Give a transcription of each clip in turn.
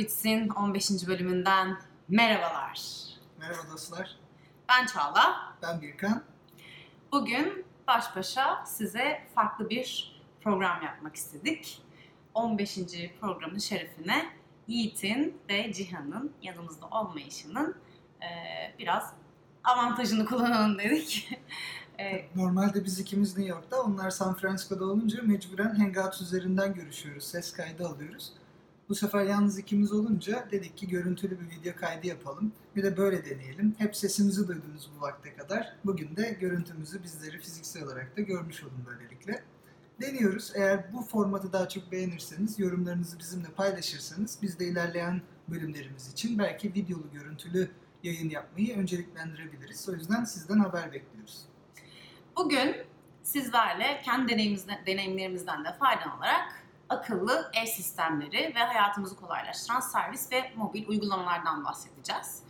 Herkese 64 Bitsin 15. bölümünden merhabalar. Merhaba dostlar. Ben Çağla. Ben Birkan. Bugün baş başa size farklı bir program yapmak istedik. 15. programın şerefine Yiğit'in ve Cihan'ın yanımızda olmayışının e, biraz avantajını kullanalım dedik. E, Normalde biz ikimiz New York'ta, onlar San Francisco'da olunca mecburen Hangout üzerinden görüşüyoruz, ses kaydı alıyoruz. Bu sefer yalnız ikimiz olunca dedik ki görüntülü bir video kaydı yapalım. Bir de böyle deneyelim. Hep sesimizi duydunuz bu vakte kadar. Bugün de görüntümüzü bizleri fiziksel olarak da görmüş olun böylelikle. Deniyoruz. Eğer bu formatı daha çok beğenirseniz, yorumlarınızı bizimle paylaşırsanız biz de ilerleyen bölümlerimiz için belki videolu görüntülü yayın yapmayı önceliklendirebiliriz. O yüzden sizden haber bekliyoruz. Bugün sizlerle kendi deneyimlerimizden de faydalanarak akıllı ev sistemleri ve hayatımızı kolaylaştıran servis ve mobil uygulamalardan bahsedeceğiz.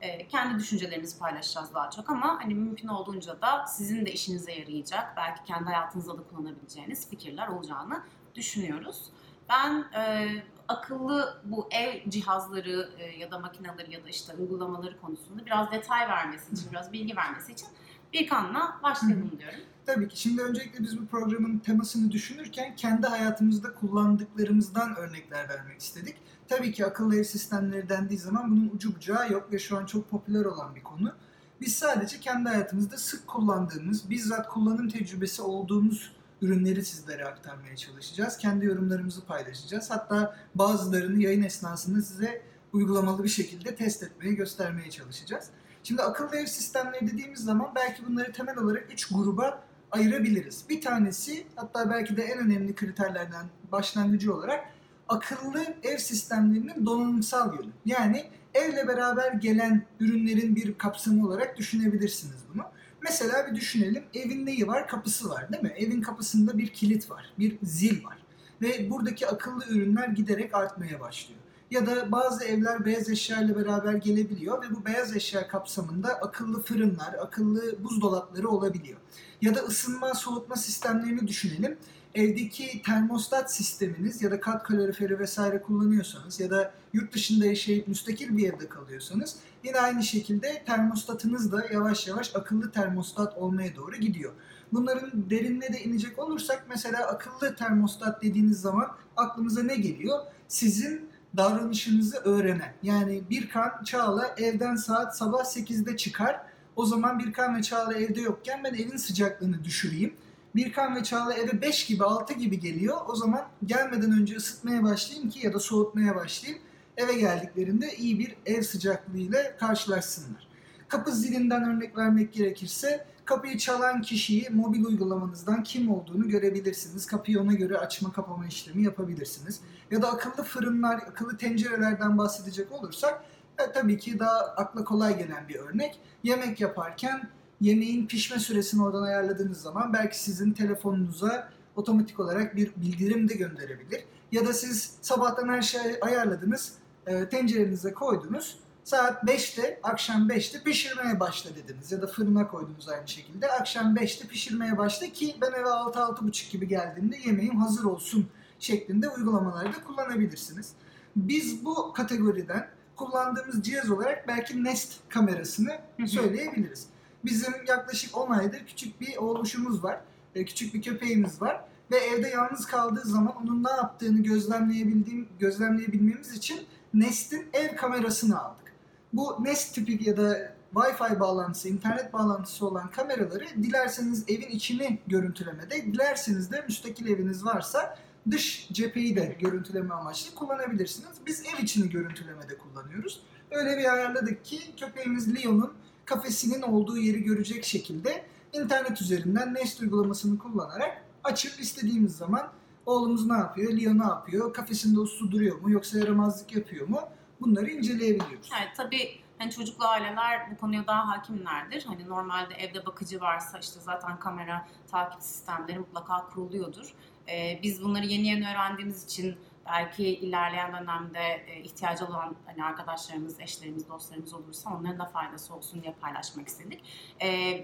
Ee, kendi düşüncelerimizi paylaşacağız daha çok ama hani mümkün olduğunca da sizin de işinize yarayacak, belki kendi hayatınızda da kullanabileceğiniz fikirler olacağını düşünüyoruz. Ben e, akıllı bu ev cihazları e, ya da makineleri ya da işte uygulamaları konusunda biraz detay vermesi için, biraz bilgi vermesi için Birkan'la başlayalım diyorum. Tabii ki. Şimdi öncelikle biz bu programın temasını düşünürken kendi hayatımızda kullandıklarımızdan örnekler vermek istedik. Tabii ki akıllı ev sistemleri dendiği zaman bunun ucu bucağı yok ve şu an çok popüler olan bir konu. Biz sadece kendi hayatımızda sık kullandığımız, bizzat kullanım tecrübesi olduğumuz ürünleri sizlere aktarmaya çalışacağız. Kendi yorumlarımızı paylaşacağız. Hatta bazılarını yayın esnasında size uygulamalı bir şekilde test etmeye, göstermeye çalışacağız. Şimdi akıllı ev sistemleri dediğimiz zaman belki bunları temel olarak üç gruba ayırabiliriz. Bir tanesi hatta belki de en önemli kriterlerden başlangıcı olarak akıllı ev sistemlerinin donanımsal yönü. Yani evle beraber gelen ürünlerin bir kapsamı olarak düşünebilirsiniz bunu. Mesela bir düşünelim evin neyi var? Kapısı var değil mi? Evin kapısında bir kilit var, bir zil var. Ve buradaki akıllı ürünler giderek artmaya başlıyor. Ya da bazı evler beyaz eşya ile beraber gelebiliyor ve bu beyaz eşya kapsamında akıllı fırınlar, akıllı buzdolapları olabiliyor. Ya da ısınma, soğutma sistemlerini düşünelim. Evdeki termostat sisteminiz ya da kat kaloriferi vesaire kullanıyorsanız ya da yurt dışında yaşayıp müstakil bir evde kalıyorsanız yine aynı şekilde termostatınız da yavaş yavaş akıllı termostat olmaya doğru gidiyor. Bunların derinine de inecek olursak mesela akıllı termostat dediğiniz zaman aklımıza ne geliyor? Sizin davranışınızı öğrenen. Yani Birkan Çağla evden saat sabah 8'de çıkar. O zaman Birkan ve Çağla evde yokken ben evin sıcaklığını düşüreyim. Birkan ve Çağla eve 5 gibi 6 gibi geliyor. O zaman gelmeden önce ısıtmaya başlayayım ki ya da soğutmaya başlayayım. Eve geldiklerinde iyi bir ev sıcaklığı ile karşılaşsınlar. Kapı zilinden örnek vermek gerekirse kapıyı çalan kişiyi mobil uygulamanızdan kim olduğunu görebilirsiniz. Kapıyı ona göre açma kapama işlemi yapabilirsiniz. Ya da akıllı fırınlar, akıllı tencerelerden bahsedecek olursak e, tabii ki daha akla kolay gelen bir örnek. Yemek yaparken yemeğin pişme süresini oradan ayarladığınız zaman belki sizin telefonunuza otomatik olarak bir bildirim de gönderebilir. Ya da siz sabahtan her şeyi ayarladınız, e, tencerenize koydunuz. Saat 5'te, akşam 5'te pişirmeye başla dediniz. Ya da fırına koydunuz aynı şekilde. Akşam 5'te pişirmeye başla ki ben eve 6-6.30 gibi geldiğimde yemeğim hazır olsun şeklinde uygulamalarda kullanabilirsiniz. Biz bu kategoriden kullandığımız cihaz olarak belki Nest kamerasını söyleyebiliriz. Bizim yaklaşık 10 aydır küçük bir oğluşumuz var. Küçük bir köpeğimiz var. Ve evde yalnız kaldığı zaman onun ne yaptığını gözlemleyebildiğim, gözlemleyebilmemiz için Nest'in ev kamerasını aldık. Bu Nest tipi ya da Wi-Fi bağlantısı, internet bağlantısı olan kameraları dilerseniz evin içini görüntülemede, dilerseniz de müstakil eviniz varsa dış cepheyi de görüntüleme amaçlı kullanabilirsiniz. Biz ev içini görüntülemede kullanıyoruz. Öyle bir ayarladık ki köpeğimiz Leon'un kafesinin olduğu yeri görecek şekilde internet üzerinden Nest uygulamasını kullanarak açıp istediğimiz zaman oğlumuz ne yapıyor, Leo ne yapıyor, kafesinde uslu duruyor mu yoksa yaramazlık yapıyor mu bunları inceleyebiliyoruz. Evet tabii hani çocuklu aileler bu konuya daha hakimlerdir. Hani normalde evde bakıcı varsa işte zaten kamera takip sistemleri mutlaka kuruluyordur. Ee, biz bunları yeni yeni öğrendiğimiz için belki ilerleyen dönemde e, ihtiyacı olan hani arkadaşlarımız, eşlerimiz, dostlarımız olursa onların da faydası olsun diye paylaşmak istedik. E,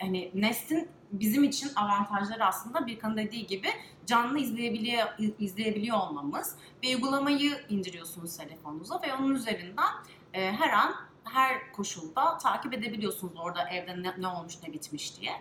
hani Nest'in bizim için avantajları aslında Birkan'ın dediği gibi canlı izleyebiliyor, izleyebiliyor olmamız. Bir uygulamayı indiriyorsunuz telefonunuza ve onun üzerinden e, her an her koşulda takip edebiliyorsunuz orada evde ne, ne olmuş ne bitmiş diye.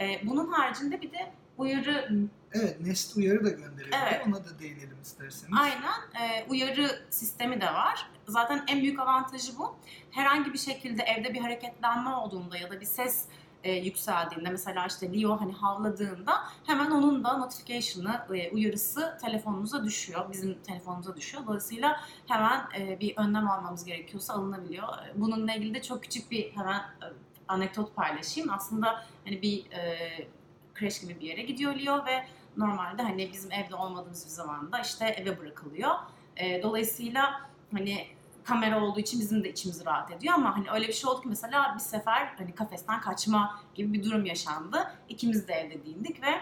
E, bunun haricinde bir de uyarı Evet, Nest uyarı da gönderiyor. Evet. Ona da değinelim isterseniz. Aynen e, uyarı sistemi de var. Zaten en büyük avantajı bu. Herhangi bir şekilde evde bir hareketlenme olduğunda ya da bir ses e, yükseldiğinde mesela işte Leo hani havladığında hemen onun da notification'ı, e, uyarısı telefonunuza düşüyor. Bizim telefonumuza düşüyor. Dolayısıyla hemen e, bir önlem almamız gerekiyorsa alınabiliyor. E, Bununla ilgili de çok küçük bir hemen e, anekdot paylaşayım. Aslında hani bir e, kreş gibi bir yere gidiyor Leo ve normalde hani bizim evde olmadığımız bir zamanda işte eve bırakılıyor. E, dolayısıyla hani kamera olduğu için bizim de içimiz rahat ediyor. Ama hani öyle bir şey oldu ki mesela bir sefer hani kafesten kaçma gibi bir durum yaşandı. İkimiz de evde değildik ve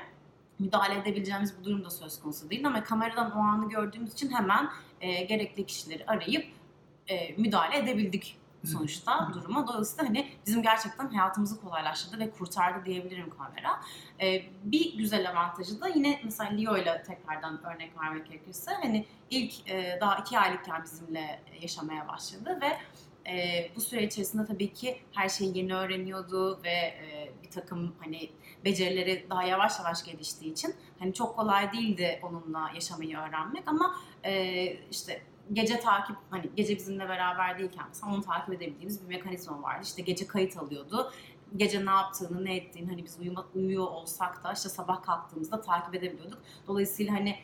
müdahale edebileceğimiz bir durum da söz konusu değil. Ama kameradan o anı gördüğümüz için hemen e, gerekli kişileri arayıp e, müdahale edebildik sonuçta duruma. Dolayısıyla hani bizim gerçekten hayatımızı kolaylaştırdı ve kurtardı diyebilirim kamera. Ee, bir güzel avantajı da yine mesela Leo ile tekrardan örnek vermek gerekirse hani ilk e, daha iki aylıkken bizimle yaşamaya başladı ve e, bu süre içerisinde tabii ki her şeyi yeni öğreniyordu ve e, bir takım hani becerileri daha yavaş yavaş geliştiği için hani çok kolay değildi onunla yaşamayı öğrenmek ama e, işte gece takip hani gece bizimle beraber değilken mesela onu takip edebildiğimiz bir mekanizma vardı. İşte gece kayıt alıyordu. Gece ne yaptığını, ne ettiğini hani biz uyuma, uyuyor olsak da işte sabah kalktığımızda takip edebiliyorduk. Dolayısıyla hani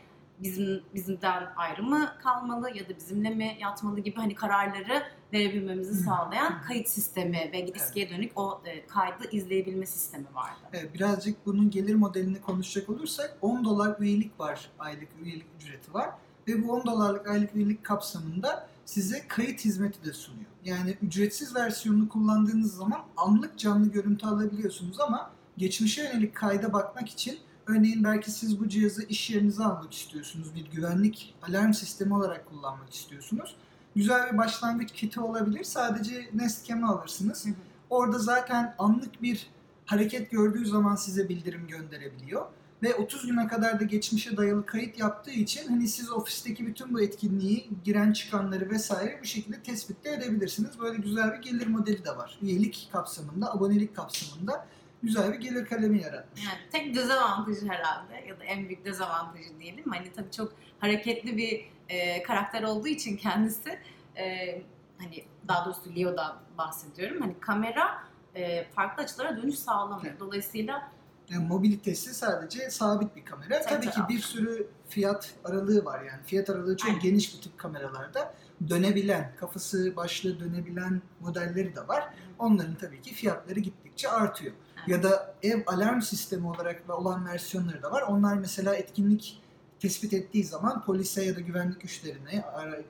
bizim bizimden ayrı mı kalmalı ya da bizimle mi yatmalı gibi hani kararları verebilmemizi sağlayan kayıt sistemi ve eskiye dönük o e, kaydı izleyebilme sistemi vardı. Evet, birazcık bunun gelir modelini konuşacak olursak 10 dolar üyelik var, aylık üyelik ücreti var. Ve bu 10 dolarlık aylık üyelik kapsamında size kayıt hizmeti de sunuyor. Yani ücretsiz versiyonunu kullandığınız zaman anlık canlı görüntü alabiliyorsunuz ama geçmişe yönelik kayda bakmak için örneğin belki siz bu cihazı iş yerinize almak istiyorsunuz. Bir güvenlik alarm sistemi olarak kullanmak istiyorsunuz. Güzel bir başlangıç kiti olabilir. Sadece Nest Cam'i alırsınız. Hı hı. Orada zaten anlık bir hareket gördüğü zaman size bildirim gönderebiliyor. Ve 30 güne kadar da geçmişe dayalı kayıt yaptığı için hani siz ofisteki bütün bu etkinliği, giren çıkanları vesaire bir şekilde tespit de edebilirsiniz. Böyle güzel bir gelir modeli de var. Üyelik kapsamında, abonelik kapsamında güzel bir gelir kalemi yaratmış. Yani tek dezavantajı herhalde ya da en büyük dezavantajı diyelim. Hani tabii çok hareketli bir e, karakter olduğu için kendisi e, hani daha doğrusu Leo'dan bahsediyorum. Hani kamera e, farklı açılara dönüş sağlamıyor. Evet. Dolayısıyla Yani mobilitesi sadece sabit bir kamera. Tabii, Tabii ki bir sürü fiyat aralığı var yani. Fiyat aralığı çok Aynen. geniş bu tip kameralarda. Dönebilen, kafası başlı dönebilen modelleri de var. Onların tabii ki fiyatları gittikçe artıyor. Ya da ev alarm sistemi olarak olan versiyonları da var. Onlar mesela etkinlik tespit ettiği zaman polise ya da güvenlik güçlerine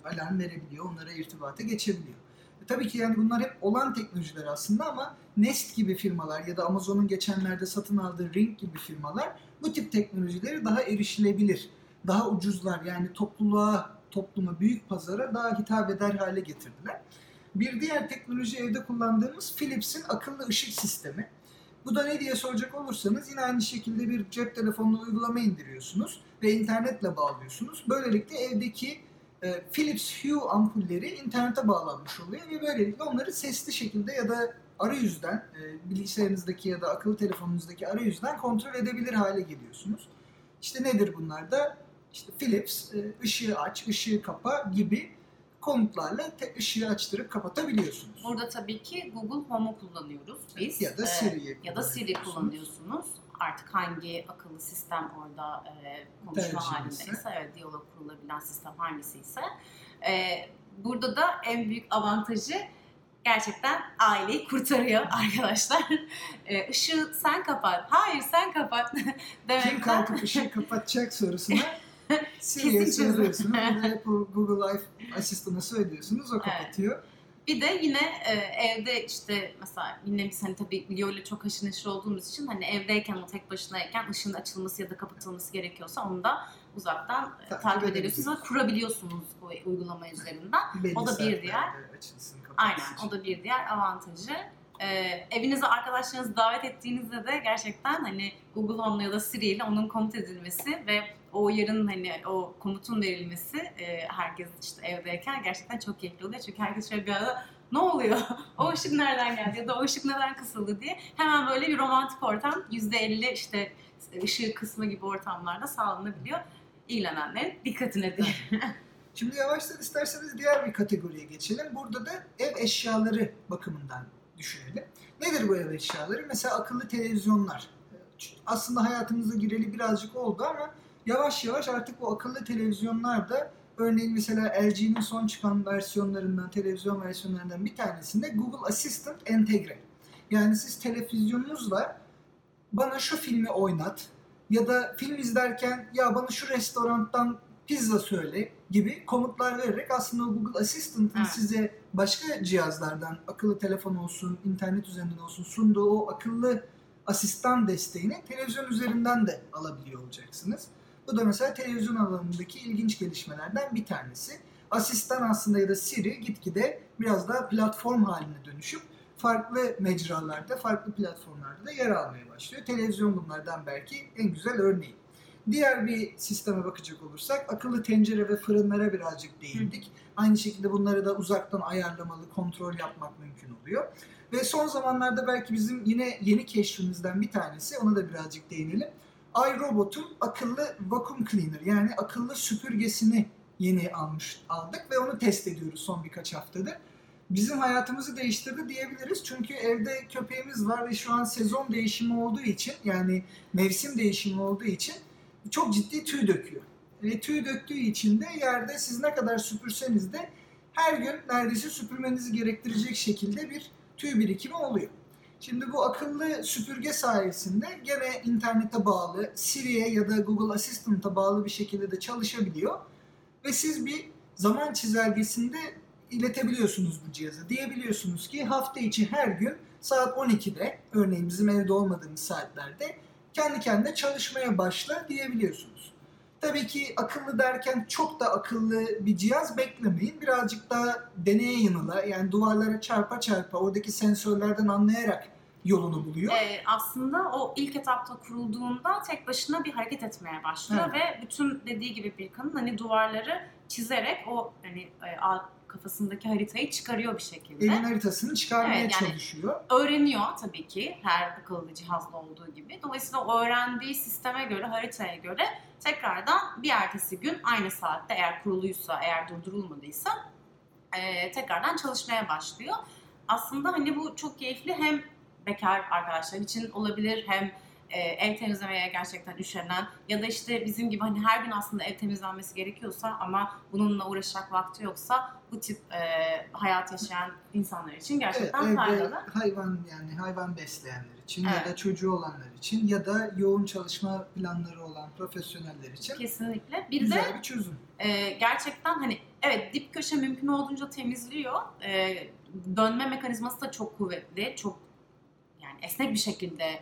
alarm verebiliyor, onlara irtibata geçebiliyor. Tabii ki yani bunlar hep olan teknolojiler aslında ama Nest gibi firmalar ya da Amazon'un geçenlerde satın aldığı Ring gibi firmalar bu tip teknolojileri daha erişilebilir, daha ucuzlar yani topluluğa, topluma, büyük pazara daha hitap eder hale getirdiler. Bir diğer teknoloji evde kullandığımız Philips'in akıllı ışık sistemi. Bu da ne diye soracak olursanız yine aynı şekilde bir cep telefonuna uygulama indiriyorsunuz ve internetle bağlıyorsunuz. Böylelikle evdeki e, Philips Hue ampulleri internete bağlanmış oluyor ve böylelikle onları sesli şekilde ya da arayüzden, e, bilgisayarınızdaki ya da akıllı telefonunuzdaki arayüzden kontrol edebilir hale geliyorsunuz. İşte nedir bunlar da? İşte Philips e, ışığı aç, ışığı kapa gibi komutlarla te- ışığı açtırıp kapatabiliyorsunuz. burada tabii ki Google Home'u kullanıyoruz biz. Ya da Ee, Siri'yi ya da Siri kullanıyorsunuz. Artık hangi akıllı sistem orada e, konuşma Tercihiniz halindeyse, evet, diyalog kurulabilen sistem hangisiyse. E, burada da en büyük avantajı gerçekten aileyi kurtarıyor arkadaşlar. E, ışığı sen kapat, hayır sen kapat Kim demekten kalkıp ışığı kapatacak sorusuna Siri'ye Kesin. Ya da Apple, Google Life asistanına söylüyorsunuz. O kapatıyor. Bir de yine e, evde işte mesela yine biz hani tabii Leo ile çok haşır neşir olduğumuz için hani evdeyken o tek başınayken ışığın açılması ya da kapatılması gerekiyorsa onu da uzaktan e, Takip takip ve kurabiliyorsunuz bu uygulama üzerinden. Belli O da bir diğer. Açılsın, Aynen o da bir diğer avantajı. Ee, evinize arkadaşlarınızı davet ettiğinizde de gerçekten hani Google Home'la ya da Siri ile onun komut edilmesi ve o uyarının hani o komutun verilmesi e, herkes işte evdeyken gerçekten çok keyifli oluyor. Çünkü herkes şöyle bir arada ne oluyor? o ışık nereden geldi ya da o ışık neden kısıldı diye hemen böyle bir romantik ortam %50 işte ışığı kısmı gibi ortamlarda sağlanabiliyor. İlgilenenlerin dikkatine diye. Şimdi yavaştan isterseniz diğer bir kategoriye geçelim. Burada da ev eşyaları bakımından düşünelim. Nedir bu ev eşyaları? Mesela akıllı televizyonlar. Aslında hayatımıza gireli birazcık oldu ama yavaş yavaş artık bu akıllı televizyonlar da örneğin mesela LG'nin son çıkan versiyonlarından, televizyon versiyonlarından bir tanesinde Google Assistant entegre. Yani siz televizyonunuzla bana şu filmi oynat ya da film izlerken ya bana şu restorandan pizza söyle gibi komutlar vererek aslında Google Assistant'ın Evet. size başka cihazlardan, akıllı telefon olsun, internet üzerinden olsun sunduğu o akıllı asistan desteğini televizyon üzerinden de alabiliyor olacaksınız. Bu da mesela televizyon alanındaki ilginç gelişmelerden bir tanesi. Asistan aslında ya da Siri gitgide biraz daha platform haline dönüşüp farklı mecralarda, farklı platformlarda da yer almaya başlıyor. Televizyon bunlardan belki en güzel örneği. Diğer bir sisteme bakacak olursak akıllı tencere ve fırınlara birazcık değindik. Aynı şekilde bunları da uzaktan ayarlamalı, kontrol yapmak mümkün oluyor. Ve son zamanlarda belki bizim yine yeni keşfimizden bir tanesi, ona da birazcık değinelim. iRobot'un akıllı vacuum cleaner yani akıllı süpürgesini yeni almış aldık ve onu test ediyoruz son birkaç haftadır. Bizim hayatımızı değiştirdi diyebiliriz. Çünkü evde köpeğimiz var ve şu an sezon değişimi olduğu için yani mevsim değişimi olduğu için çok ciddi tüy döküyor. Ve tüy döktüğü için de yerde siz ne kadar süpürseniz de her gün neredeyse süpürmenizi gerektirecek şekilde bir tüy birikimi oluyor. Şimdi bu akıllı süpürge sayesinde gene internete bağlı, Siri'ye ya da Google Assistant'a bağlı bir şekilde de çalışabiliyor. Ve siz bir zaman çizelgesinde iletebiliyorsunuz bu cihaza. Diyebiliyorsunuz ki hafta içi her gün saat 12'de, örneğin bizim evde olmadığımız saatlerde kendi kendine çalışmaya başla diyebiliyorsunuz. Tabii ki akıllı derken çok da akıllı bir cihaz beklemeyin. Birazcık daha deneye yanıla yani duvarlara çarpa çarpa oradaki sensörlerden anlayarak yolunu buluyor. Ee, aslında o ilk etapta kurulduğunda tek başına bir hareket etmeye başlıyor ve bütün dediği gibi Birkan'ın hani duvarları çizerek o hani e, kafasındaki haritayı çıkarıyor bir şekilde. Evin haritasını çıkarmaya Evet, yani- çalışıyor. Öğreniyor tabii ki her akıllı cihazda olduğu gibi. Dolayısıyla o öğrendiği sisteme göre, haritaya göre tekrardan bir ertesi gün aynı saatte eğer kuruluysa, eğer durdurulmadıysa e, tekrardan çalışmaya başlıyor. Aslında hani bu çok keyifli hem bekar arkadaşlar için olabilir hem e, ev temizlemeye gerçekten üşenen ya da işte bizim gibi hani her gün aslında ev temizlenmesi gerekiyorsa ama bununla uğraşacak vakti yoksa bu tip e, hayat yaşayan insanlar için Evet, gerçekten evde faydalı. hayvan yani hayvan besleyenler için ya Evet. da çocuğu olanlar için ya da yoğun çalışma planları olan profesyoneller için Kesinlikle. Bir de güzel bir çözüm. e, gerçekten hani evet dip köşe mümkün olduğunca temizliyor. E, dönme mekanizması da çok kuvvetli. Çok esnek bir şekilde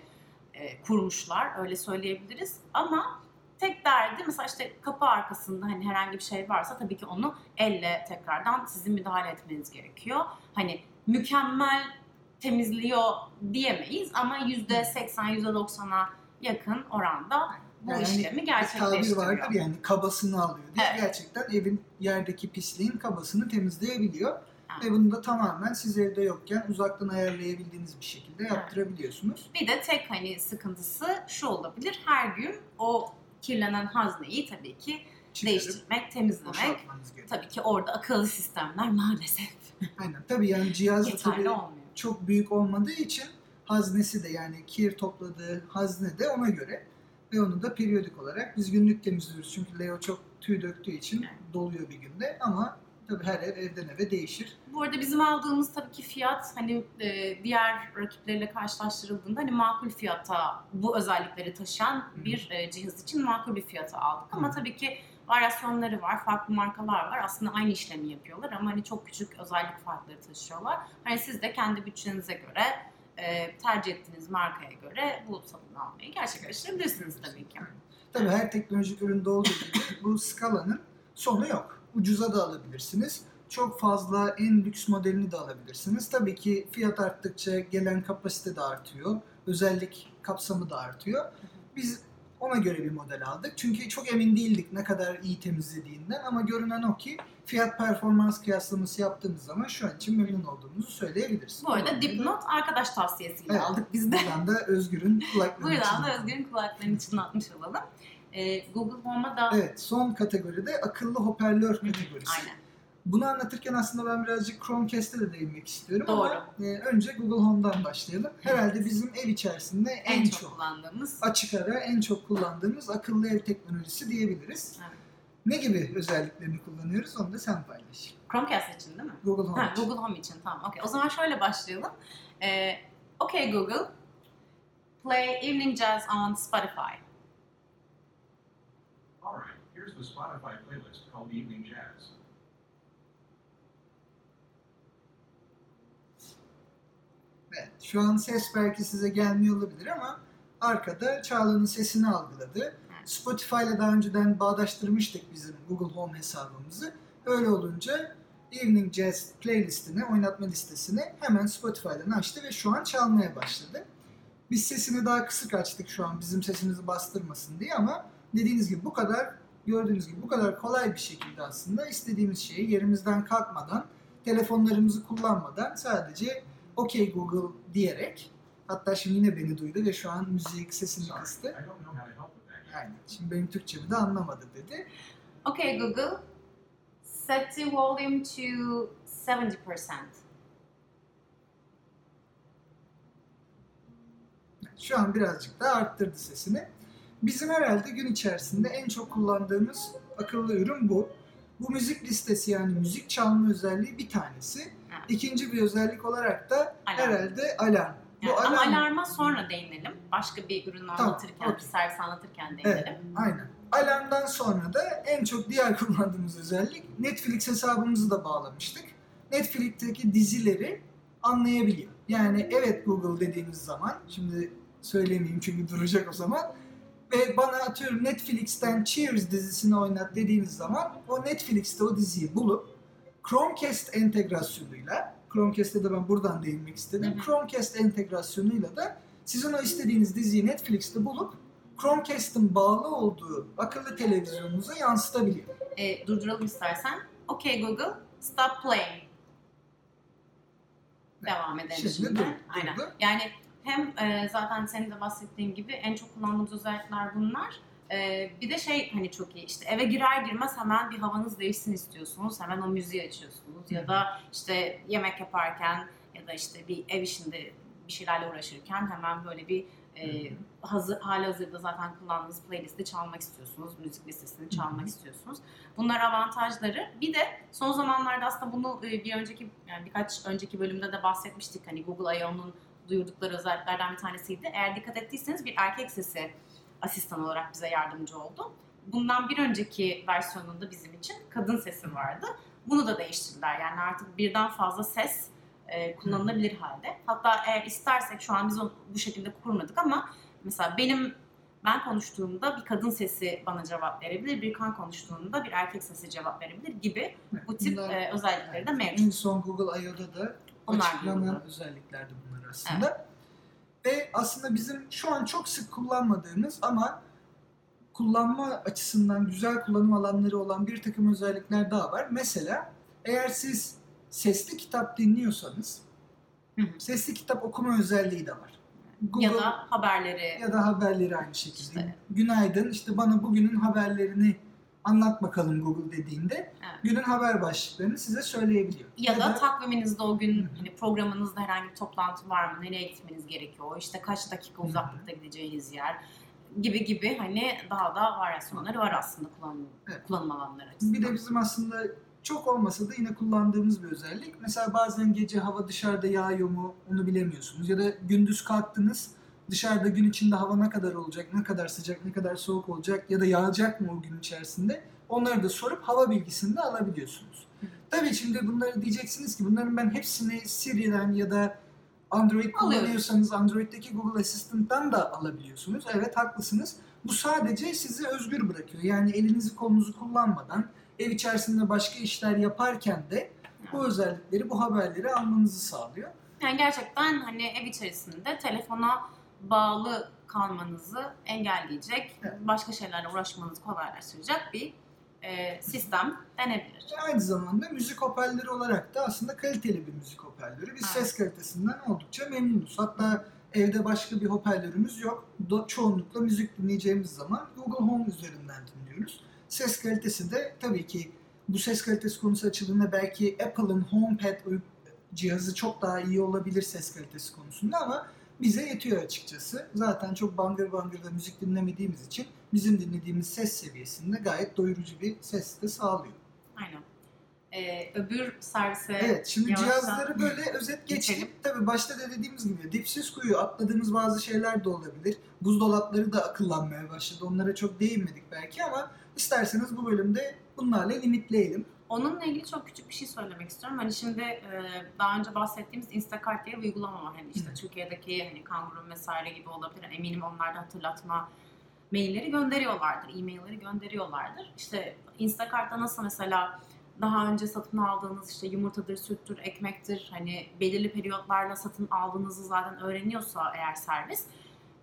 e, kurmuşlar öyle söyleyebiliriz. Ama tek derdi mesela işte kapı arkasında hani herhangi bir şey varsa tabii ki onu elle tekrardan sizin müdahale etmeniz gerekiyor. Hani mükemmel temizliyor diyemeyiz ama %80 %90'a yakın oranda bu Yani işlemi Bir tabir gerçekleştiriyor. vardır yani kabasını alıyor Evet. gerçekten evin yerdeki pisliğin kabasını temizleyebiliyor. Ve bunu da tamamen siz evde yokken uzaktan ayarlayabildiğiniz bir şekilde yaptırabiliyorsunuz. Bir de tek hani sıkıntısı şu olabilir. Her gün o kirlenen hazneyi tabii ki Çıkarıp değiştirmek, temizlemek. boşaltmanız gerekiyor. Tabii ki orada akıllı sistemler maalesef Aynen. Tabii yani cihaz da yeterli tabii olmuyor. çok büyük olmadığı için haznesi de yani kir topladığı hazne de ona göre ve onu da periyodik olarak biz günlük temizliyoruz. Çünkü Leo çok tüy döktüğü için Evet. doluyor bir günde ama tabii her ev evden eve değişir. Bu arada bizim aldığımız tabii ki fiyat hani e, diğer rakipleriyle karşılaştırıldığında hani makul fiyata bu özellikleri taşıyan bir e, cihaz için makul bir fiyata aldık. Ama tabii ki varyasyonları var, farklı markalar var. Aslında aynı işlemi yapıyorlar ama hani çok küçük özellik farkları taşıyorlar. Hani siz de kendi bütçenize göre e, tercih ettiğiniz markaya göre bu satın almayı gerçekleştirebilirsiniz tabii ki. Tabii her teknolojik üründe olduğu gibi bu skalanın sonu yok. Ucuza da alabilirsiniz. Çok fazla en lüks modelini de alabilirsiniz. Tabii ki fiyat arttıkça gelen kapasite de artıyor. Özellik kapsamı da artıyor. Biz ona göre bir model aldık. Çünkü çok emin değildik ne kadar iyi temizlediğinden ama görünen o ki fiyat performans kıyaslaması yaptığımız zaman şu an için memnun olduğumuzu söyleyebiliriz. Bu arada dipnot arkadaş tavsiyesiyle Evet. aldık biz de. Buradan da Özgür'ün kulaklarını Buradan da. Özgür'ün kulaklarını çınlatmış olalım. Ee, Google Home'a da... Evet, son kategoride akıllı hoparlör kategorisi. Aynen. Bunu anlatırken aslında ben birazcık Chromecast'e de değinmek istiyorum Doğru. ama e, önce Google Home'dan başlayalım. Herhalde bizim ev içerisinde en, En, çok, çok, kullandığımız. açık ara en çok kullandığımız akıllı ev teknolojisi diyebiliriz. Evet. Ne gibi özelliklerini kullanıyoruz onu da sen paylaş. Chromecast için değil mi? Google Home Ha, için. Google Home için tamam. Okay. O zaman şöyle başlayalım. Ee, okay Google, play Evening Jazz on Spotify. Here's the Spotify playlist called Evening Jazz. Evet, şu an ses belki size gelmiyor olabilir ama arkada Çağla'nın sesini algıladı. Spotify ile daha önceden bağdaştırmıştık bizim Google Home hesabımızı. Öyle olunca Evening Jazz playlistini, oynatma listesini hemen Spotify'dan açtı ve şu an çalmaya başladı. Biz sesini daha kısık açtık şu an bizim sesimizi bastırmasın diye ama dediğiniz gibi bu kadar gördüğünüz gibi bu kadar kolay bir şekilde aslında istediğimiz şeyi yerimizden kalkmadan, telefonlarımızı kullanmadan sadece OK Google diyerek hatta şimdi yine beni duydu ve şu an müzik sesini Sorry, kıstı. I don't know how to help with that yet. Aynen. Şimdi benim Türkçemi de anlamadı dedi. Okay Google, set the volume to 70%. Şu an birazcık daha arttırdı sesini. Bizim herhalde gün içerisinde en çok kullandığımız akıllı ürün bu. Bu müzik listesi yani müzik çalma özelliği bir tanesi. Evet. İkinci bir özellik olarak da Alarm. herhalde alarm. Bu Yani ama alarm- alarma sonra değinelim. Başka bir ürünü Tamam, anlatırken, bir okey. servis anlatırken Evet, değinelim. aynen. Alarmdan sonra da en çok diğer kullandığımız özellik Netflix hesabımızı da bağlamıştık. Netflix'teki dizileri anlayabiliyor. Yani evet Google dediğimiz zaman, şimdi söylemeyeyim çünkü duracak o zaman. Ve bana atıyorum Netflix'ten Cheers dizisini oynat dediğiniz zaman o Netflix'te o diziyi bulup Chromecast entegrasyonuyla, Chromecast'e de ben buradan değinmek istedim. Hı hı. Chromecast entegrasyonuyla da sizin o istediğiniz diziyi Netflix'te bulup Chromecast'ın bağlı olduğu akıllı televizyonunuza yansıtabiliyor. Ee, durduralım istersen. Okay Google, stop playing. Devam edelim Şimdi şimdi. dur- Aynen. durdu. Yani hem e, zaten senin de bahsettiğin gibi en çok kullandığımız özellikler bunlar. E, bir de şey hani çok iyi işte eve girer girmez hemen bir havanız değişsin istiyorsunuz. Hemen o müziği açıyorsunuz. Ya da işte yemek yaparken ya da işte bir ev işinde bir şeylerle uğraşırken hemen böyle bir e, hazır, hali hazırda zaten kullandığınız playlisti çalmak istiyorsunuz. Müzik listesini çalmak istiyorsunuz. Bunlar avantajları. Bir de son zamanlarda aslında bunu e, bir önceki yani birkaç önceki bölümde de bahsetmiştik. Hani Google I.O.'nun duyurdukları özelliklerden bir tanesiydi. Eğer dikkat ettiyseniz bir erkek sesi asistan olarak bize yardımcı oldu. Bundan bir önceki versiyonunda bizim için kadın sesi vardı. Bunu da değiştirdiler. Yani artık birden fazla ses e, kullanılabilir halde. Hatta eğer istersek şu an biz onu bu şekilde kurmadık ama mesela benim ben konuştuğumda bir kadın sesi bana cevap verebilir, bir kan konuştuğunda bir erkek sesi cevap verebilir gibi bu tip Bunlar- e, özellikleri de En mevcut. son Google I.O.'da da Onlar açıklanan özelliklerdi bunlar aslında. Ve aslında bizim şu an çok sık kullanmadığımız ama kullanma açısından güzel kullanım alanları olan bir takım özellikler daha var. Mesela eğer siz sesli kitap dinliyorsanız Hı hı. sesli kitap okuma özelliği de var. Google ya da haberleri ya da haberleri aynı şekilde. İşte. Günaydın işte bana bugünün haberlerini anlat bakalım Google dediğinde Evet. günün haber başlıklarını size söyleyebiliyor. ya da takviminizde o gün hani programınızda herhangi bir toplantı var mı? Nereye gitmeniz gerekiyor? İşte kaç dakika uzaklıkta gideceğiniz yer gibi gibi hani daha da varyasyonları var aslında kullanım, Evet. kullanım alanları açısından. Bir de bizim aslında çok olmasa da yine kullandığımız bir özellik. Mesela bazen gece hava dışarıda yağıyor mu onu bilemiyorsunuz. Ya da gündüz kalktınız dışarıda gün içinde hava ne kadar olacak, ne kadar sıcak, ne kadar soğuk olacak ya da yağacak mı o gün içerisinde onları da sorup hava bilgisini de alabiliyorsunuz. Hı. Tabii şimdi bunları diyeceksiniz ki bunların ben hepsini Siri'den ya da Android kullanıyorsanız Android'deki Google Assistant'tan da alabiliyorsunuz. Evet haklısınız. Bu sadece sizi özgür bırakıyor. Yani elinizi kolunuzu kullanmadan ev içerisinde başka işler yaparken de bu özellikleri, bu haberleri almanızı sağlıyor. Yani gerçekten hani ev içerisinde telefona bağlı kalmanızı engelleyecek, başka şeylerle uğraşmanızı kolaylaştıracak bir e, sistem denebilir. Ve Aynı zamanda müzik hoparlörü olarak da aslında kaliteli bir müzik hoparlörü. Biz Evet. ses kalitesinden oldukça memnunuz. Hatta evde başka bir hoparlörümüz yok. Do- çoğunlukla müzik dinleyeceğimiz zaman Google Home üzerinden dinliyoruz. Ses kalitesi de tabii ki bu ses kalitesi konusu açıldığında belki Apple'ın HomePad cihazı çok daha iyi olabilir ses kalitesi konusunda ama bize yetiyor açıkçası. Zaten çok bangır bangır da müzik dinlemediğimiz için bizim dinlediğimiz ses seviyesinde gayet doyurucu bir ses de sağlıyor. Aynen. E, öbür servise Evet, şimdi yavaştan cihazları böyle özet geçtik. geçelim. Tabii başta da dediğimiz gibi dipsiz kuyu atladığımız bazı şeyler de olabilir. Buzdolapları da akıllanmaya başladı. Onlara çok değinmedik belki ama isterseniz bu bölümde bunlarla limitleyelim. Onunla ilgili çok küçük bir şey söylemek istiyorum. Hani şimdi e, daha önce bahsettiğimiz Instacart diye bir uygulama var. Hani işte Hı. Türkiye'deki hani Kanguru vesaire gibi olabilir. Eminim onlar da hatırlatma mailleri gönderiyorlardır, e-mailleri gönderiyorlardır. İşte Instacart'ta nasıl mesela daha önce satın aldığınız işte yumurtadır, süttür, ekmektir hani belirli periyotlarla satın aldığınızı zaten öğreniyorsa eğer servis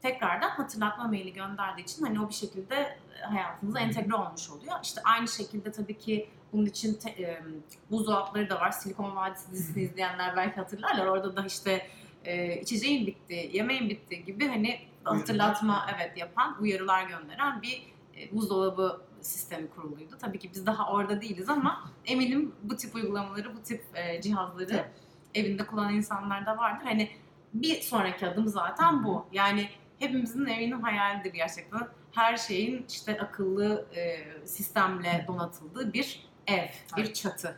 tekrardan hatırlatma maili gönderdiği için hani o bir şekilde hayatınıza entegre olmuş oluyor. İşte aynı şekilde tabii ki bunun için te, e, buzdolapları da var. Silikon Vadisi dizisini izleyenler belki hatırlarlar. Orada da işte e, içeceğin bitti, yemeğin bitti gibi hani hatırlatma evet yapan, uyarılar gönderen bir e, buzdolabı sistemi kuruluydu. Tabii ki biz daha orada değiliz ama eminim bu tip uygulamaları, bu tip e, cihazları evinde kullanan insanlar da vardır. Hani bir sonraki adım zaten bu. Yani hepimizin evinin hayalidir gerçekten. Her şeyin işte akıllı e, sistemle donatıldığı bir ev, bir Aynen. çatı.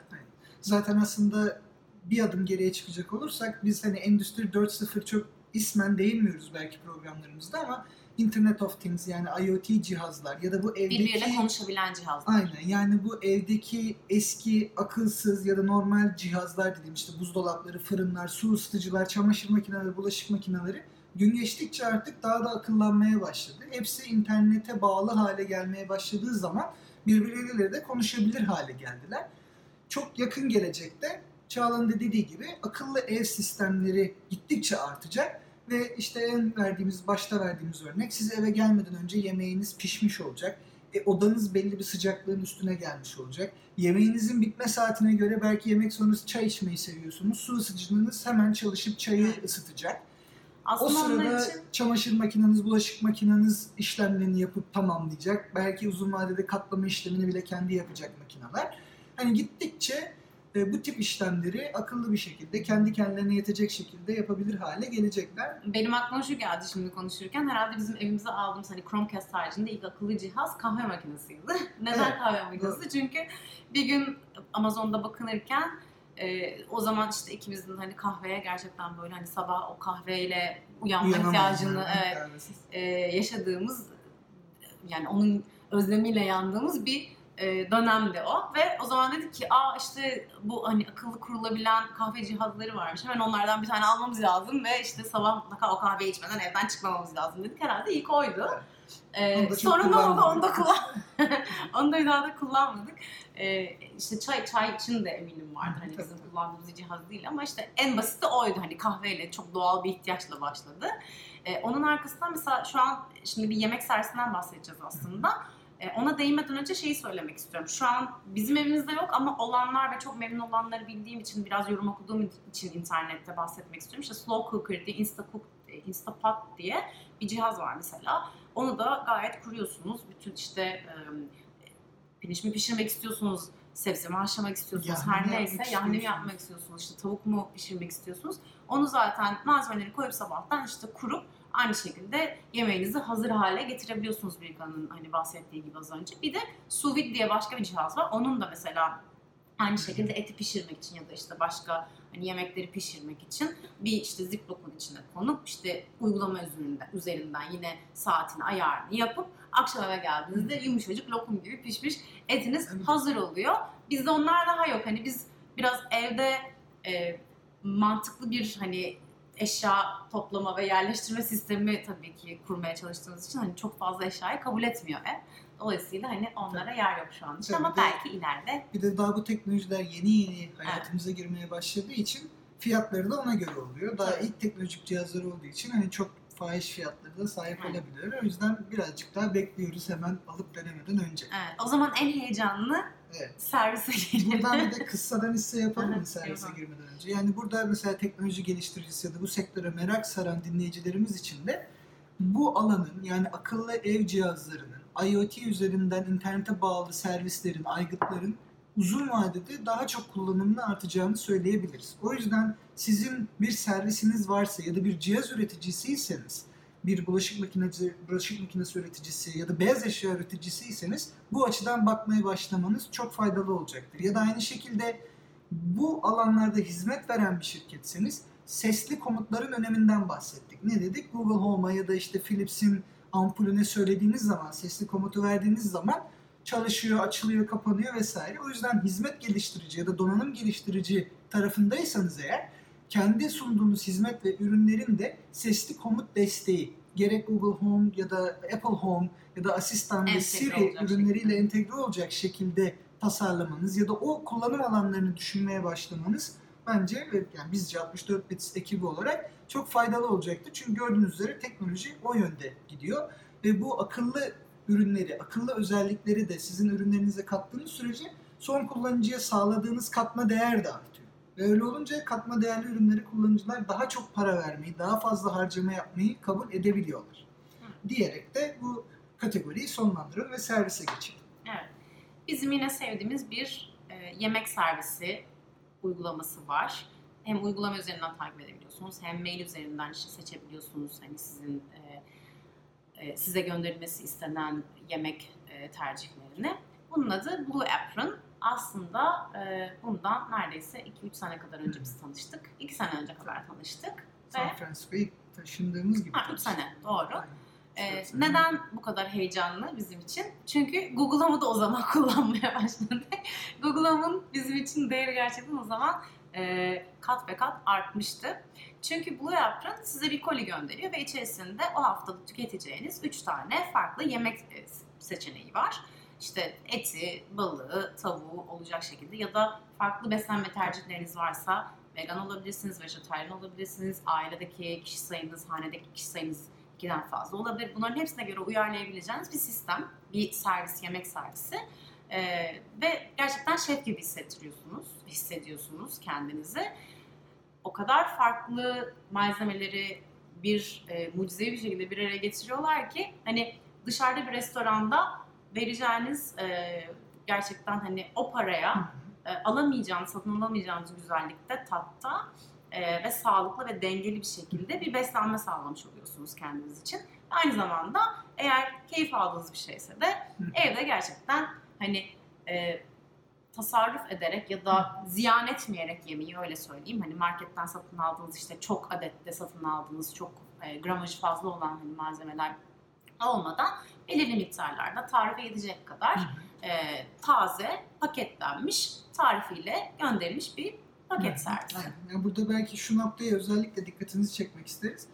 Zaten aslında bir adım geriye çıkacak olursak biz hani Endüstri 4.0 çok ismen değinmiyoruz belki programlarımızda ama Internet of Things yani IoT cihazlar ya da bu evdeki... Birbiriyle konuşabilen cihazlar. Aynen yani bu evdeki eski akılsız ya da normal cihazlar dediğim işte buzdolapları, fırınlar, su ısıtıcılar, çamaşır makineleri, bulaşık makineleri gün geçtikçe artık daha da akıllanmaya başladı. Hepsi internete bağlı hale gelmeye başladığı zaman birbirleriyle de konuşabilir hale geldiler. Çok yakın gelecekte Çağla'nın da dediği gibi akıllı ev sistemleri gittikçe artacak ve işte en verdiğimiz başta verdiğimiz örnek siz eve gelmeden önce yemeğiniz pişmiş olacak. E, odanız belli bir sıcaklığın üstüne gelmiş olacak. Yemeğinizin bitme saatine göre belki yemek sonrası çay içmeyi seviyorsunuz. Su ısıtıcınız hemen çalışıp çayı ısıtacak. O Aslında onlar sırada için çamaşır makineniz, bulaşık makineniz işlemlerini yapıp tamamlayacak. Belki uzun vadede katlama işlemini bile kendi yapacak makineler. Hani gittikçe e, bu tip işlemleri akıllı bir şekilde kendi kendilerine yetecek şekilde yapabilir hale gelecekler. benim aklıma şu geldi şimdi konuşurken. Herhalde bizim evimize aldığımız hani Chromecast haricinde ilk akıllı cihaz kahve makinesiydi. Neden Evet, kahve makinesi? Çünkü bir gün Amazon'da bakınırken e, o zaman işte ikimizin hani kahveye gerçekten böyle hani sabah o kahveyle uyanma ihtiyacını yani, kahvesiz. e, yaşadığımız yani onun özlemiyle yandığımız bir e, dönemdi o. Ve o zaman dedik ki aa işte bu hani akıllı kurulabilen kahve cihazları varmış. Hemen onlardan bir tane almamız lazım ve işte sabah mutlaka o kahveyi içmeden evden çıkmamamız lazım. dedik. Herhalde ilk oydu. E, çok sonra ne oldu? Onu da kullan onu da bir daha da kullanmadık. E, işte çay çay için de eminim vardı hani bizim kullandığımız bir cihaz değil ama işte en basiti oydu hani kahveyle çok doğal bir ihtiyaçla başladı. Ee, onun arkasından mesela şu an şimdi bir yemek servisinden bahsedeceğiz aslında. Ee, ona değinmeden önce şeyi söylemek istiyorum. Şu an bizim evimizde yok ama olanlar ve çok memnun olanları bildiğim için biraz yorum okuduğum için internette bahsetmek istiyorum. İşte Slow Cooker diye, Instacook, e, Instapat diye bir cihaz var mesela. Onu da gayet kuruyorsunuz. Bütün işte e, pirinç mi pişirmek istiyorsunuz, sebze mi haşlamak istiyorsunuz, Yahni mi her neyse yahni mi yapmak istiyorsunuz, işte tavuk mu pişirmek istiyorsunuz. Onu zaten malzemeleri koyup sabahtan işte kurup aynı şekilde yemeğinizi hazır hale getirebiliyorsunuz Birkan'ın hani bahsettiği gibi az önce. Bir de sous vide diye başka bir cihaz var. Onun da mesela aynı şekilde eti pişirmek için ya da işte başka hani yemekleri pişirmek için bir işte ziplock'un içine konup işte uygulama üzerinden, üzerinden yine saatini ayarını yapıp akşam eve geldiğinizde yumuşacık lokum gibi pişmiş etiniz Evet. hazır oluyor. Bizde onlar daha yok. Hani biz biraz evde e, mantıklı bir hani eşya toplama ve yerleştirme sistemi tabii ki kurmaya çalıştığınız için hani çok fazla eşyayı kabul etmiyor ev. Dolayısıyla hani onlara yer yok şu an için Tabii ama de- belki ileride Bir de daha bu teknolojiler yeni yeni hayatımıza girmeye başladığı için fiyatları da ona göre oluyor. Daha Tabii. ilk teknolojik cihazlar olduğu için hani çok fahiş fiyatları da sahip Aynen. olabiliyorlar. O yüzden birazcık daha bekliyoruz hemen alıp denemeden önce. evet, o zaman en heyecanlı Evet. servise gelelim. Buradan bir de kıssadan hisse yapalım mı servise yapalım. girmeden önce? Yani burada mesela teknoloji geliştiricisi ya da bu sektöre merak saran dinleyicilerimiz için de bu alanın yani akıllı ev cihazlarının, IoT üzerinden internete bağlı servislerin, aygıtların uzun vadede daha çok kullanımını artacağını söyleyebiliriz. O yüzden sizin bir servisiniz varsa ya da bir cihaz üreticisiyseniz, bir bulaşık makinesi, bulaşık makinesi üreticisi ya da beyaz eşya üreticisiyseniz bu açıdan bakmaya başlamanız çok faydalı olacaktır. Ya da aynı şekilde bu alanlarda hizmet veren bir şirketseniz sesli komutların öneminden bahsettik. Ne dedik? Google Home'a ya da işte Philips'in ampulüne söylediğiniz zaman, sesli komutu verdiğiniz zaman çalışıyor, açılıyor, kapanıyor vesaire. O yüzden hizmet geliştirici ya da donanım geliştirici tarafındaysanız eğer kendi sunduğunuz hizmet ve ürünlerin de sesli komut desteği gerek Google Home ya da Apple Home ya da asistan ve Siri ürünleriyle şekilde. entegre olacak şekilde tasarlamanız ya da o kullanım alanlarını düşünmeye başlamanız bence yani bizce 64 bit ekibi olarak çok faydalı olacaktır. Çünkü gördüğünüz üzere teknoloji o yönde gidiyor ve bu akıllı ürünleri, akıllı özellikleri de sizin ürünlerinize kattığınız sürece son kullanıcıya sağladığınız katma değer de artıyor. Ve öyle olunca katma değerli ürünleri kullanıcılar daha çok para vermeyi, daha fazla harcama yapmayı kabul edebiliyorlar. Diyerek de bu kategoriyi sonlandırın ve servise geçelim. Evet. Bizim yine sevdiğimiz bir e, yemek servisi uygulaması var. Hem uygulama üzerinden takip edebiliyorsunuz hem mail üzerinden işte seçebiliyorsunuz hani sizin e, e, size gönderilmesi istenen yemek e, tercihlerini. Bunun adı Blue Apron. Aslında e, bundan neredeyse 2-3 sene kadar önce biz tanıştık. 2 sene önce kadar tanıştık. Ve San Francisco'ya ilk taşındığımız gibi. ha, 3 sene doğru. Aynen. Ee, neden bu kadar heyecanlı bizim için? Çünkü Google Home'u da o zaman kullanmaya başladık. Google Home'un bizim için değeri gerçekten o zaman e, kat ve kat artmıştı. Çünkü Blue Apron size bir koli gönderiyor ve içerisinde o haftada tüketeceğiniz 3 tane farklı yemek e, seçeneği var. İşte eti, balığı, tavuğu olacak şekilde ya da farklı beslenme tercihleriniz varsa vegan olabilirsiniz, vejetaryen olabilirsiniz, ailedeki kişi sayınız, hanedeki kişi sayınız ikiden fazla olabilir. Bunların hepsine göre uyarlayabileceğiniz bir sistem, bir servis, yemek servisi. Ee, ve gerçekten şef gibi hissettiriyorsunuz, hissediyorsunuz kendinizi. O kadar farklı malzemeleri bir e, mucizevi bir şekilde bir araya getiriyorlar ki hani dışarıda bir restoranda vereceğiniz e, gerçekten hani o paraya e, alamayacağınız, satın alamayacağınız güzellikte, tatta e, ve sağlıklı ve dengeli bir şekilde bir beslenme sağlamış oluyorsunuz kendiniz için. Aynı zamanda eğer keyif aldığınız bir şeyse de evde gerçekten hani e, tasarruf ederek ya da ziyan etmeyerek yemeği öyle söyleyeyim. Hani marketten satın aldığınız işte çok adette satın aldığınız çok e, gramajı fazla olan hani malzemeler olmadan belirli miktarlarda tarife yetecek kadar e, taze, paketlenmiş, tarifiyle gönderilmiş bir paket servisi. Aynen. Yani burada belki şu noktaya özellikle dikkatinizi çekmek isteriz.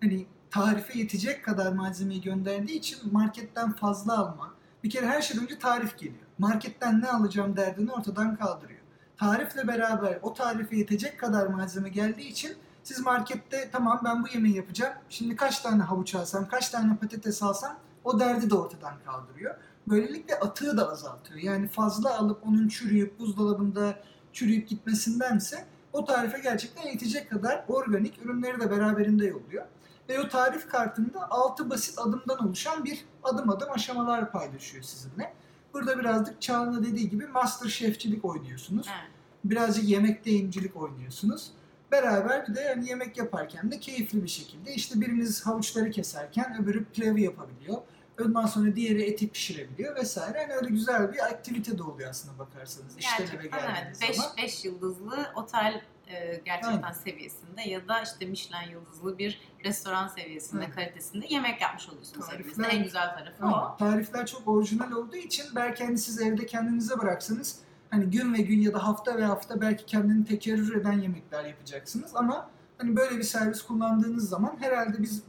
Hani tarife yetecek kadar malzemeyi gönderdiği için marketten fazla alma. Bir kere her şeyden önce tarif geliyor. Marketten ne alacağım derdini ortadan kaldırıyor. Tarifle beraber o tarife yetecek kadar malzeme geldiği için siz markette tamam ben bu yemeği yapacağım. Şimdi kaç tane havuç alsam, kaç tane patates alsam o derdi de ortadan kaldırıyor. Böylelikle atığı da azaltıyor. Yani fazla alıp onun çürüyüp buzdolabında çürüyüp gitmesindense o tarife gerçekten yetecek kadar organik ürünleri de beraberinde yolluyor. Ve o tarif kartında 6 basit adımdan oluşan bir adım adım aşamalar paylaşıyor sizinle. Burada birazcık Çağla dediği gibi master şefçilik oynuyorsunuz. Evet. Birazcık yemekte incilik oynuyorsunuz. Beraber bir de yani yemek yaparken de keyifli bir şekilde işte biriniz havuçları keserken öbürü pilavı yapabiliyor. Ondan sonra diğeri eti pişirebiliyor vesaire. Yani öyle güzel bir aktivite de oluyor aslında bakarsanız işten eve Gerçekten geldiğiniz evet. 5 zaman. 5 yıldızlı otel e, gerçekten Aynen. seviyesinde ya da işte Michelin yıldızlı bir restoran seviyesinde, Evet. kalitesinde yemek yapmış oluyorsunuz evinizde. En güzel tarafı Aynen. o. Tarifler çok orijinal olduğu için belki hani siz evde kendinize bıraksanız hani gün ve gün ya da hafta ve hafta belki kendini tekerrür eden yemekler yapacaksınız ama Hani böyle bir servis kullandığınız zaman herhalde biz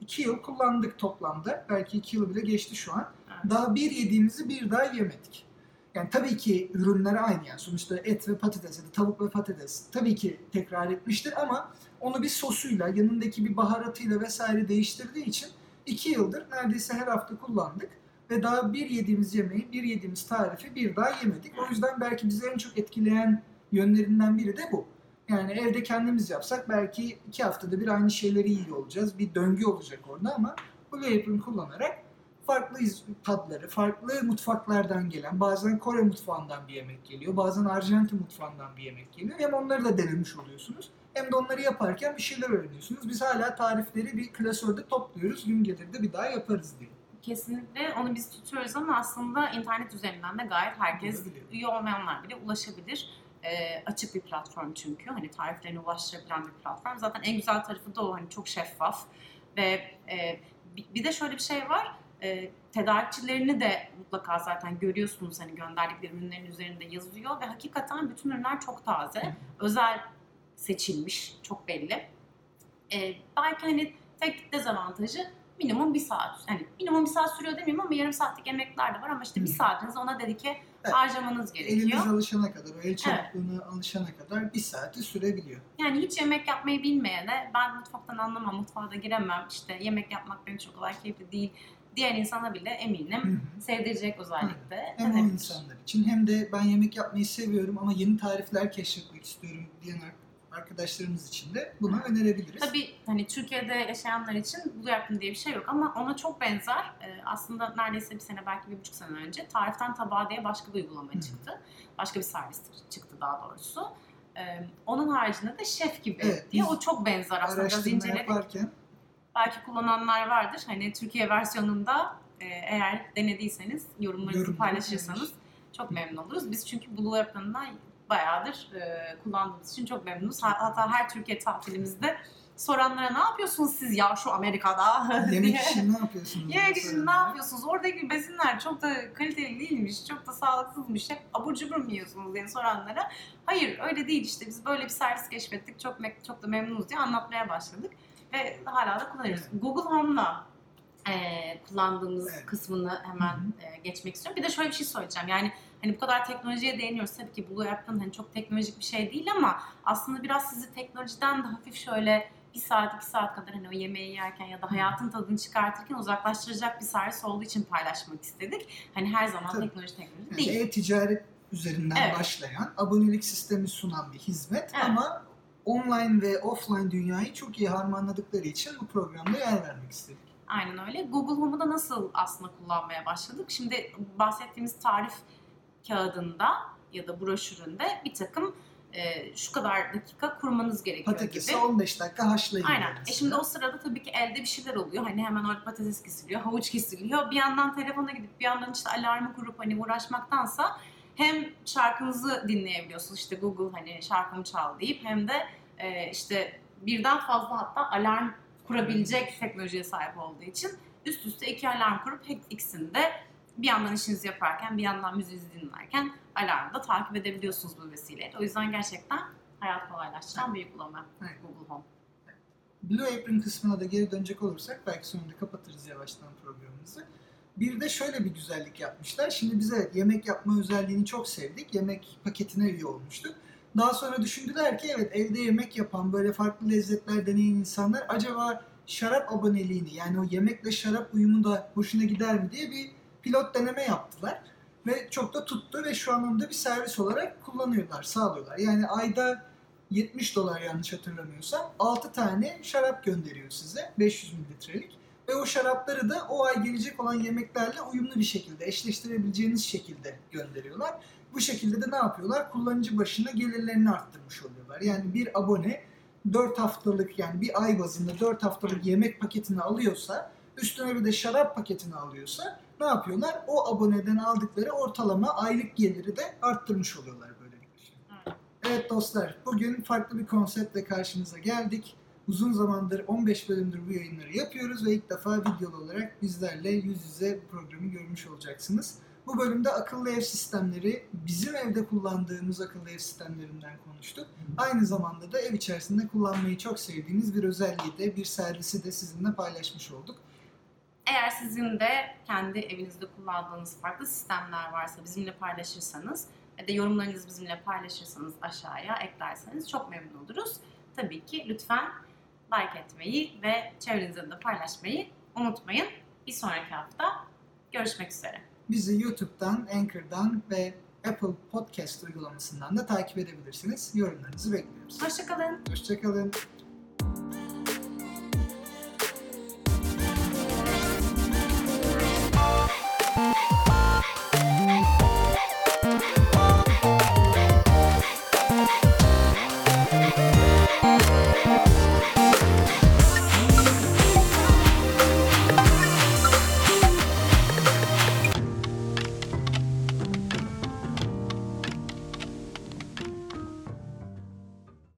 iki yıl kullandık toplamda. Belki iki yıl bile geçti şu an. Evet. Daha bir yediğimizi bir daha yemedik. Yani tabii ki ürünler aynı yani. Sonuçta et ve patates ya da tavuk ve patates tabii ki tekrar etmiştir ama onu bir sosuyla, yanındaki bir baharatıyla vesaire değiştirdiği için iki yıldır neredeyse her hafta kullandık. Ve daha bir yediğimiz yemeği, bir yediğimiz tarifi bir daha yemedik. O yüzden belki bizi en çok etkileyen yönlerinden biri de bu. Yani evde kendimiz yapsak belki iki haftada bir aynı şeyleri yiyor olacağız. Bir döngü olacak orada ama Blue Apron kullanarak farklı tatları, farklı mutfaklardan gelen, bazen Kore mutfağından bir yemek geliyor, bazen Arjantin mutfağından bir yemek geliyor. Hem onları da denemiş oluyorsunuz, hem de onları yaparken bir şeyler öğreniyorsunuz. Biz hala tarifleri bir klasörde topluyoruz, gün gelir de bir daha yaparız diye. Kesinlikle onu biz tutuyoruz ama aslında internet üzerinden de gayet herkes üye olmayanlar bile ulaşabilir. Ee, açık bir platform çünkü. Hani tariflerine ulaştırabilen bir platform. Zaten en güzel tarafı da o hani çok şeffaf ve e, bir de şöyle bir şey var. E, tedarikçilerini de mutlaka zaten görüyorsunuz hani gönderdikleri ürünlerin üzerinde yazıyor ve hakikaten bütün ürünler çok taze. Özel seçilmiş, çok belli. E, belki hani tek dezavantajı minimum bir saat. Hani minimum bir saat sürüyor demeyeyim ama yarım saatlik emekler de var ama işte bir Hı. saatinizi ona dedike Evet. harcamanız gerekiyor. Eliniz alışana kadar, o el çabukluğuna alışana kadar bir saati sürebiliyor. Yani hiç yemek yapmayı bilmeyene ben mutfaktan anlamam, mutfağa da giremem, işte yemek yapmak benim çok kolay keyifli değil diğer insana bile Hı eminim hı. sevdirecek özellikle. Hem o insanlar için hem de ben yemek yapmayı seviyorum ama yeni tarifler keşfetmek istiyorum diyen arkadaşlarımız için de bunu önerebiliriz. Tabii hani Türkiye'de yaşayanlar için bu yakın diye bir şey yok ama ona çok benzer. Ee, aslında neredeyse bir sene belki bir buçuk sene önce tariften tabağa diye başka bir uygulama Hı. çıktı. Başka bir servis çıktı daha doğrusu. Ee, onun haricinde de şef gibi Evet, diye o çok benzer aslında. Biraz inceledik. yaparken Belki kullananlar vardır. Hani Türkiye versiyonunda e, eğer denediyseniz yorumlarınızı Yorumları paylaşırsanız paylaş. çok memnun oluruz. Biz çünkü Blue Apron'dan bayağıdır e, kullandığımız için çok memnunuz. Ha- Hatta her Türkiye tatilimizde soranlara ne yapıyorsunuz siz ya şu Amerika'da? yemek için ne yapıyorsunuz? Yemek için ne yapıyorsunuz? Oradaki besinler çok da kaliteli değilmiş, çok da sağlıksızmış. Hep abur cubur mu yiyorsunuz diye soranlara. Hayır öyle değil işte biz böyle bir servis keşfettik, çok çok da memnunuz diye anlatmaya başladık. Ve hala da kullanıyoruz. Google Home'la e, kullandığımız Evet. kısmını hemen e, geçmek istiyorum. Bir de şöyle bir şey söyleyeceğim. Yani hani bu kadar teknolojiye değiniyoruz. Tabii ki Blue Apron hani çok teknolojik bir şey değil ama aslında biraz sizi teknolojiden de hafif şöyle bir saat, iki saat kadar hani o yemeği yerken ya da hayatın tadını çıkartırken uzaklaştıracak bir servis olduğu için paylaşmak istedik. Hani her zaman Tabii. teknoloji teknoloji Yani değil. e-ticaret üzerinden Evet. başlayan, abonelik sistemi sunan bir hizmet Evet. ama online ve offline dünyayı çok iyi harmanladıkları için bu programda yer vermek istedik. Aynen öyle. Google Home'u da nasıl aslında kullanmaya başladık? Şimdi bahsettiğimiz tarif kağıdında ya da broşüründe bir takım e, şu kadar dakika kurmanız gerekiyor Patatesi gibi. 15 dakika haşlayın. Aynen. mesela. E şimdi o sırada tabii ki elde bir şeyler oluyor. Hani hemen orada patates kesiliyor, havuç kesiliyor. Bir yandan telefona gidip bir yandan işte alarmı kurup hani uğraşmaktansa hem şarkınızı dinleyebiliyorsunuz. İşte Google hani şarkımı çal deyip hem de e, işte birden fazla hatta alarm kurabilecek teknolojiye sahip olduğu için üst üste iki alarm kurup her ikisini de bir yandan işinizi yaparken bir yandan müziğinizi dinlerken alarmı da takip edebiliyorsunuz bu vesileyle. O yüzden gerçekten hayat kolaylaştıran bir uygulama Evet. Google Home. Blue Apron kısmına da geri dönecek olursak belki sonunda kapatırız yavaştan programımızı. Bir de şöyle bir güzellik yapmışlar. Şimdi biz evet yemek yapma özelliğini çok sevdik. Yemek paketine üye olmuştuk. Daha sonra düşündüler ki evet evde yemek yapan böyle farklı lezzetler deneyen insanlar acaba şarap aboneliğini yani o yemekle şarap uyumu da hoşuna gider mi diye bir pilot deneme yaptılar. Ve çok da tuttu ve şu an onu da bir servis olarak kullanıyorlar, sağlıyorlar. Yani ayda 70 dolar yanlış hatırlamıyorsam 6 tane şarap gönderiyor size 500 mililitrelik. Ve o şarapları da o ay gelecek olan yemeklerle uyumlu bir şekilde, eşleştirebileceğiniz şekilde gönderiyorlar. Bu şekilde de ne yapıyorlar? Kullanıcı başına gelirlerini arttırmış oluyorlar. Yani bir abone 4 haftalık yani bir ay bazında 4 haftalık yemek paketini alıyorsa, üstüne bir de şarap paketini alıyorsa ne yapıyorlar? O aboneden aldıkları ortalama aylık geliri de arttırmış oluyorlar böylelikle. Evet. Evet dostlar, bugün farklı bir konseptle karşınıza geldik. Uzun zamandır, 15 bölümdür bu yayınları yapıyoruz ve ilk defa videolu olarak bizlerle yüz yüze bu programı görmüş olacaksınız. Bu bölümde akıllı ev sistemleri, bizim evde kullandığımız akıllı ev sistemlerinden konuştuk. Aynı zamanda da ev içerisinde kullanmayı çok sevdiğimiz bir özelliği de, bir servisi de sizinle paylaşmış olduk. Eğer sizin de kendi evinizde kullandığınız farklı sistemler varsa bizimle paylaşırsanız ve de yorumlarınızı bizimle paylaşırsanız aşağıya eklerseniz çok memnun oluruz. Tabii ki lütfen like etmeyi ve çevrenizde de paylaşmayı unutmayın. Bir sonraki hafta görüşmek üzere. Bizi YouTube'dan, Anchor'dan ve Apple Podcast uygulamasından da takip edebilirsiniz. Yorumlarınızı bekliyoruz. Hoşçakalın. Hoşçakalın.